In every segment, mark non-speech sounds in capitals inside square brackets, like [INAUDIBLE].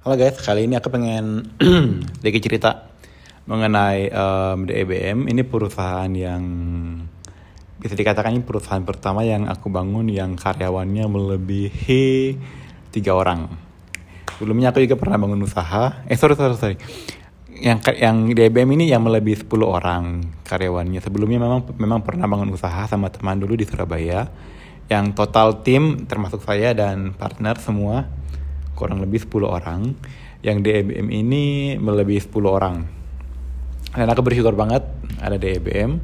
Halo guys, kali ini aku pengen [CLEARS THROAT] sedikit cerita mengenai um, DEBM. Ini perusahaan yang bisa dikatakan ini perusahaan pertama yang aku bangun yang karyawannya melebihi tiga orang. Sebelumnya aku juga pernah bangun usaha. Eh sorry sorry sorry. Yang yang DEBM ini yang melebihi 10 orang karyawannya. Sebelumnya memang memang pernah bangun usaha sama teman dulu di Surabaya. Yang total tim termasuk saya dan partner semua kurang lebih 10 orang. Yang DEBM ini melebihi 10 orang. Dan aku bersyukur banget ada DEBM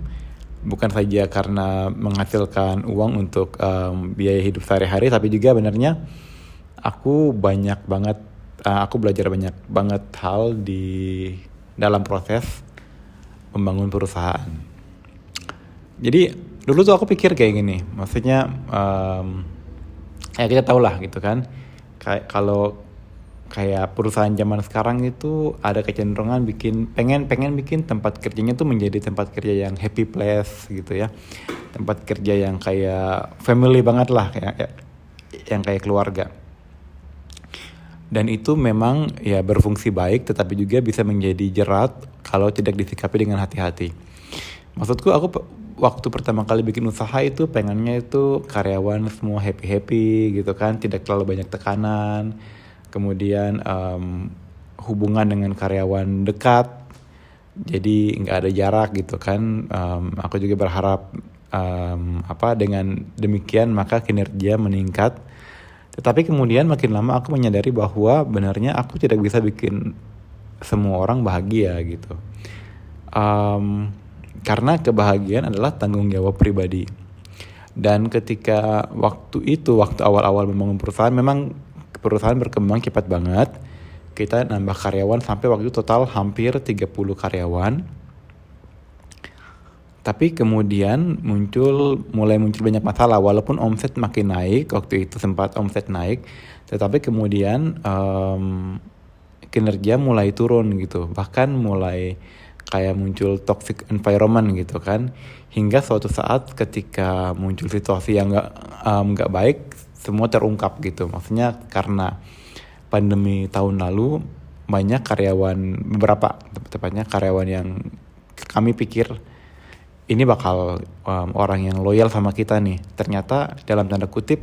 bukan saja karena menghasilkan uang untuk um, biaya hidup sehari-hari tapi juga benernya aku banyak banget uh, aku belajar banyak banget hal di dalam proses membangun perusahaan. Jadi dulu tuh aku pikir kayak gini. Maksudnya um, ya kita tau lah gitu kan kayak kalau kayak perusahaan zaman sekarang itu ada kecenderungan bikin pengen pengen bikin tempat kerjanya tuh menjadi tempat kerja yang happy place gitu ya. Tempat kerja yang kayak family banget lah kayak yang kayak keluarga. Dan itu memang ya berfungsi baik tetapi juga bisa menjadi jerat kalau tidak disikapi dengan hati-hati. Maksudku aku waktu pertama kali bikin usaha itu pengennya itu karyawan semua happy happy gitu kan tidak terlalu banyak tekanan. Kemudian um, hubungan dengan karyawan dekat jadi nggak ada jarak gitu kan. Um, aku juga berharap um, apa dengan demikian maka kinerja meningkat. Tetapi kemudian makin lama aku menyadari bahwa benarnya aku tidak bisa bikin semua orang bahagia gitu. Um, karena kebahagiaan adalah tanggung jawab pribadi. Dan ketika waktu itu, waktu awal-awal membangun perusahaan, memang perusahaan berkembang cepat banget. Kita nambah karyawan sampai waktu total hampir 30 karyawan. Tapi kemudian muncul mulai muncul banyak masalah walaupun omset makin naik waktu itu sempat omset naik, tetapi kemudian um, kinerja mulai turun gitu bahkan mulai kayak muncul toxic environment gitu kan. Hingga suatu saat ketika muncul situasi yang nggak nggak um, baik semua terungkap gitu. Maksudnya karena pandemi tahun lalu banyak karyawan beberapa tepatnya karyawan yang kami pikir ini bakal um, orang yang loyal sama kita nih. Ternyata dalam tanda kutip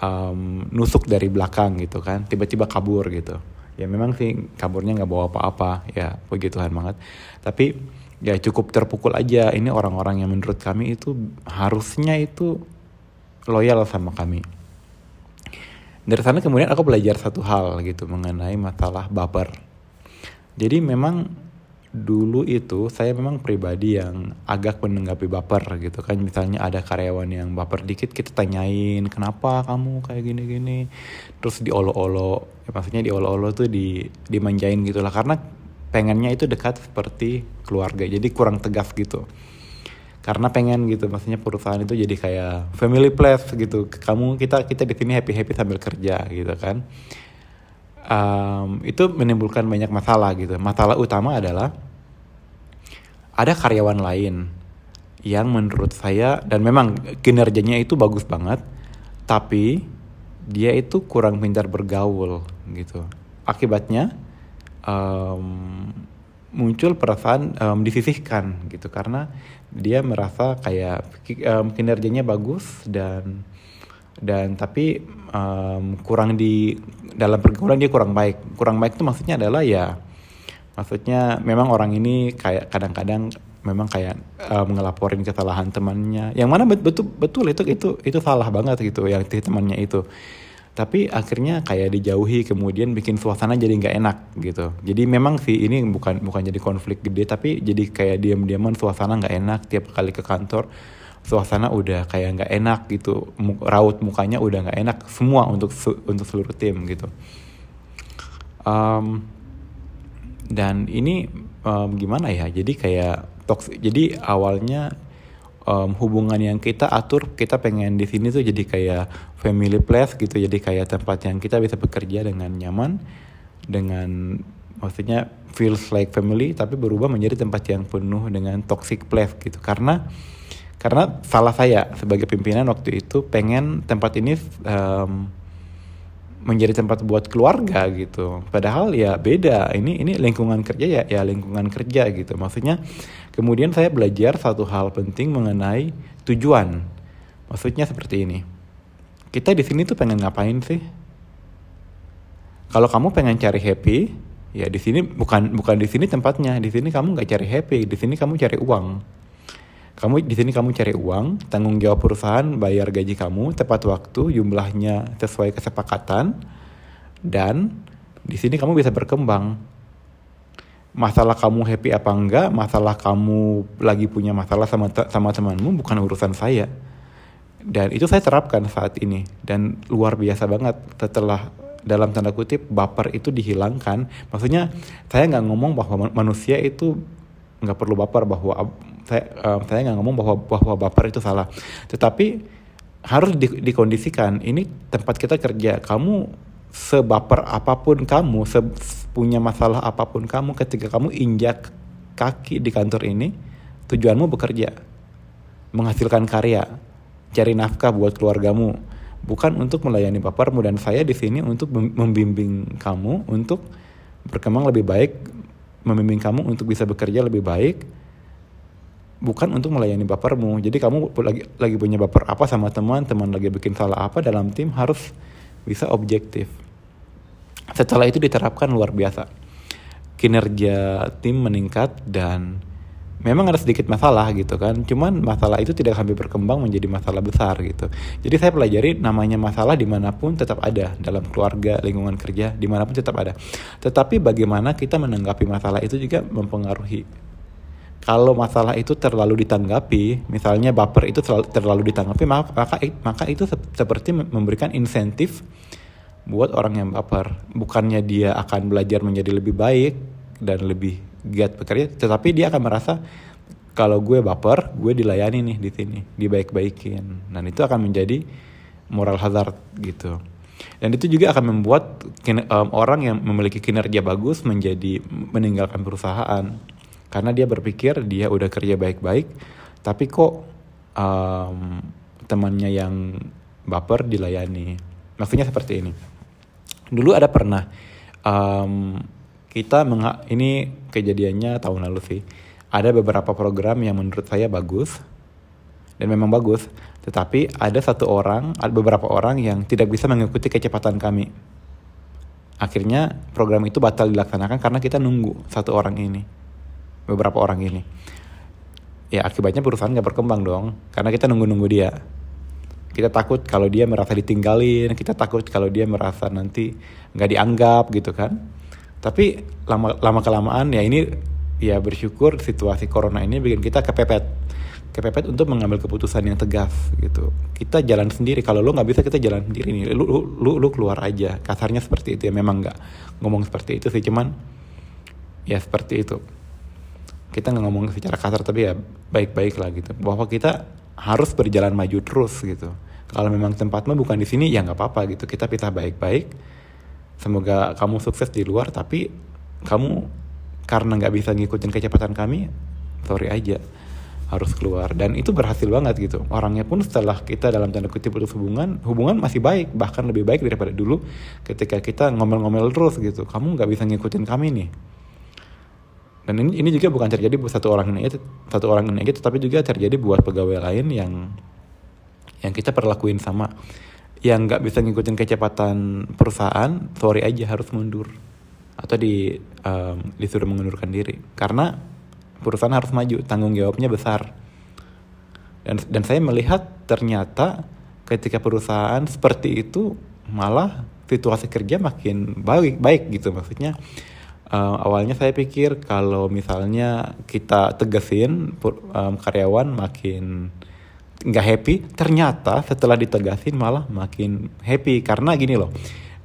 um, nusuk dari belakang gitu kan. Tiba-tiba kabur gitu ya memang sih kaburnya nggak bawa apa-apa. Ya puji Tuhan banget. Tapi ya cukup terpukul aja. Ini orang-orang yang menurut kami itu harusnya itu loyal sama kami. Dari sana kemudian aku belajar satu hal gitu mengenai masalah baper. Jadi memang dulu itu saya memang pribadi yang agak menanggapi baper gitu kan. Misalnya ada karyawan yang baper dikit kita tanyain kenapa kamu kayak gini-gini? Terus diolo-olo ya, maksudnya diolo-olo tuh di dimanjain gitu lah karena pengennya itu dekat seperti keluarga jadi kurang tegas gitu. Karena pengen gitu maksudnya perusahaan itu jadi kayak family place gitu. Kamu kita kita di sini happy happy sambil kerja gitu kan. Um, itu menimbulkan banyak masalah gitu. Masalah utama adalah ada karyawan lain yang menurut saya dan memang kinerjanya itu bagus banget tapi dia itu kurang pintar bergaul gitu. Akibatnya um, muncul perasaan um, disisihkan gitu. Karena dia merasa kayak um, kinerjanya bagus dan dan tapi um, kurang di dalam pergaulan dia kurang baik. Kurang baik itu maksudnya adalah ya maksudnya memang orang ini kayak kadang-kadang memang kayak um, ngelaporin kesalahan temannya. Yang mana betul betul itu itu itu salah banget gitu yang temannya itu. Tapi akhirnya kayak dijauhi kemudian bikin suasana jadi nggak enak gitu. Jadi memang sih ini bukan bukan jadi konflik gede tapi jadi kayak diam-diaman suasana nggak enak tiap kali ke kantor. Suasana udah kayak nggak enak gitu raut mukanya udah nggak enak semua untuk untuk seluruh tim gitu. Um, dan ini um, gimana ya? Jadi kayak toxic jadi awalnya um, hubungan yang kita atur kita pengen di sini tuh jadi kayak family place gitu. Jadi kayak tempat yang kita bisa bekerja dengan nyaman dengan maksudnya feels like family tapi berubah menjadi tempat yang penuh dengan toxic place gitu. Karena karena salah saya sebagai pimpinan waktu itu pengen tempat ini um, menjadi tempat buat keluarga gitu. Padahal ya beda. Ini ini lingkungan kerja ya ya lingkungan kerja gitu. Maksudnya kemudian saya belajar satu hal penting mengenai tujuan. Maksudnya seperti ini. Kita di sini tuh pengen ngapain sih? Kalau kamu pengen cari happy, ya di sini bukan bukan di sini tempatnya. Di sini kamu nggak cari happy, di sini kamu cari uang kamu di sini kamu cari uang, tanggung jawab perusahaan bayar gaji kamu tepat waktu, jumlahnya sesuai kesepakatan, dan di sini kamu bisa berkembang. Masalah kamu happy apa enggak, masalah kamu lagi punya masalah sama sama temanmu bukan urusan saya. Dan itu saya terapkan saat ini dan luar biasa banget setelah dalam tanda kutip baper itu dihilangkan. Maksudnya saya nggak ngomong bahwa manusia itu nggak perlu baper bahwa saya um, saya nggak ngomong bahwa bahwa baper itu salah. Tetapi harus di, dikondisikan ini tempat kita kerja. Kamu sebaper apa pun kamu se punya masalah apa pun kamu ketika kamu injak kaki di kantor ini tujuanmu bekerja. Menghasilkan karya. Cari nafkah buat keluargamu. Bukan untuk melayani bapermu. Dan saya di sini untuk membimbing kamu untuk berkembang lebih baik membimbing kamu untuk bisa bekerja lebih baik bukan untuk melayani bapermu. Jadi kamu lagi lagi punya baper apa sama teman, teman lagi bikin salah apa dalam tim harus bisa objektif. Setelah itu diterapkan luar biasa. Kinerja tim meningkat dan memang ada sedikit masalah gitu kan. Cuman masalah itu tidak sampai berkembang menjadi masalah besar gitu. Jadi saya pelajari namanya masalah di mana pun tetap ada dalam keluarga, lingkungan kerja, di mana pun tetap ada. Tetapi bagaimana kita menanggapi masalah itu juga mempengaruhi. Kalau masalah itu terlalu ditanggapi, misalnya baper itu terlalu, ditanggapi, maka maka itu seperti memberikan insentif buat orang yang baper. Bukannya dia akan belajar menjadi lebih baik dan lebih giat bekerja, tetapi dia akan merasa kalau gue baper, gue dilayani nih di sini, dibaik-baikin. Dan itu akan menjadi moral hazard gitu. Dan itu juga akan membuat um, orang yang memiliki kinerja bagus menjadi meninggalkan perusahaan. Karena dia berpikir dia udah kerja baik-baik, tapi kok um, temannya yang baper dilayani. Maksudnya seperti ini. Dulu ada pernah um, kita ini kejadiannya tahun lalu sih ada beberapa program yang menurut saya bagus dan memang bagus tetapi ada satu orang ada beberapa orang yang tidak bisa mengikuti kecepatan kami akhirnya program itu batal dilaksanakan karena kita nunggu satu orang ini beberapa orang ini. Ya akibatnya perusahaan nggak berkembang dong karena kita nunggu-nunggu dia. Kita takut kalau dia merasa ditinggalin kita takut kalau dia merasa nanti nggak dianggap gitu kan. Tapi lama lama kelamaan ya ini ya bersyukur situasi corona ini bikin kita kepepet. Kepepet untuk mengambil keputusan yang tegas gitu. Kita jalan sendiri kalau lu nggak bisa kita jalan sendiri nih. Lu, lu lu lu keluar aja. Kasarnya seperti itu ya memang nggak ngomong seperti itu sih cuman ya seperti itu kita nggak ngomong secara kasar tapi ya baik-baik lah gitu. Bahwa kita harus berjalan maju terus gitu. Kalau memang tempatnya bukan di sini ya nggak apa-apa gitu. Kita pisah baik-baik. Semoga kamu sukses di luar tapi kamu karena nggak bisa ngikutin kecepatan kami sorry aja harus keluar. Dan itu berhasil banget gitu. Orangnya pun setelah kita dalam tanda kutip putus hubungan hubungan masih baik bahkan lebih baik daripada dulu ketika kita ngomel-ngomel terus gitu. Kamu nggak bisa ngikutin kami nih dan ini, ini juga bukan terjadi buat satu orang ini satu orang ini aja tapi juga terjadi buat pegawai lain yang yang kita perlakuin sama. Yang nggak bisa ngikutin kecepatan perusahaan, sorry aja harus mundur. Atau di um, disuruh mengundurkan diri. Karena perusahaan harus maju, tanggung jawabnya besar. Dan dan saya melihat ternyata ketika perusahaan seperti itu malah situasi kerja makin baik baik gitu maksudnya uh, awalnya saya pikir kalau misalnya kita tegasin um, karyawan makin nggak happy ternyata setelah ditegasin malah makin happy. Karena gini loh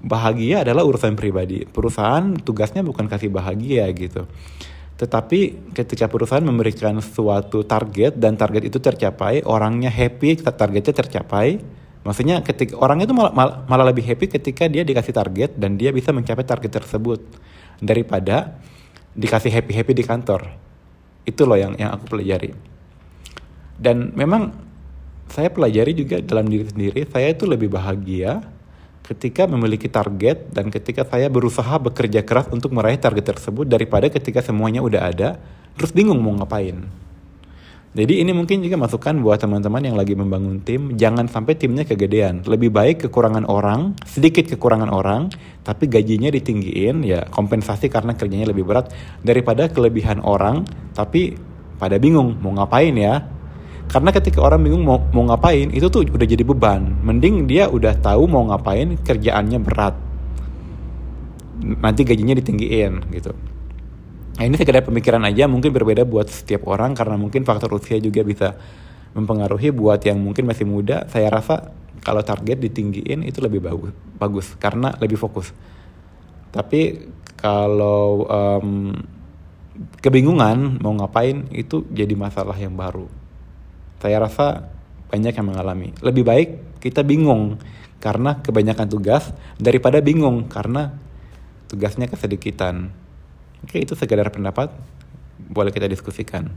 bahagia adalah urusan pribadi. Perusahaan tugasnya bukan kasih bahagia gitu. Tetapi ketika perusahaan memberikan suatu target dan target itu tercapai orangnya happy targetnya tercapai. Maksudnya ketika orangnya itu malah, malah, malah lebih happy ketika dia dikasih target dan dia bisa mencapai target tersebut daripada dikasih happy happy di kantor itu loh yang yang aku pelajari dan memang saya pelajari juga dalam diri sendiri saya itu lebih bahagia ketika memiliki target dan ketika saya berusaha bekerja keras untuk meraih target tersebut daripada ketika semuanya udah ada terus bingung mau ngapain. Jadi ini mungkin juga masukan buat teman-teman yang lagi membangun tim, jangan sampai timnya kegedean. Lebih baik kekurangan orang, sedikit kekurangan orang, tapi gajinya ditinggiin, ya kompensasi karena kerjanya lebih berat daripada kelebihan orang, tapi pada bingung mau ngapain ya. Karena ketika orang bingung mau, mau ngapain, itu tuh udah jadi beban. Mending dia udah tahu mau ngapain, kerjaannya berat. Nanti gajinya ditinggiin gitu. Nah, ini sekedar pemikiran aja, mungkin berbeda buat setiap orang karena mungkin faktor usia juga bisa mempengaruhi buat yang mungkin masih muda. Saya rasa kalau target ditinggiin itu lebih bagus, bagus karena lebih fokus. Tapi kalau um, kebingungan mau ngapain itu jadi masalah yang baru. Saya rasa banyak yang mengalami. Lebih baik kita bingung karena kebanyakan tugas daripada bingung karena tugasnya kesedikitan. Oke, itu sekedar pendapat. Boleh kita diskusikan.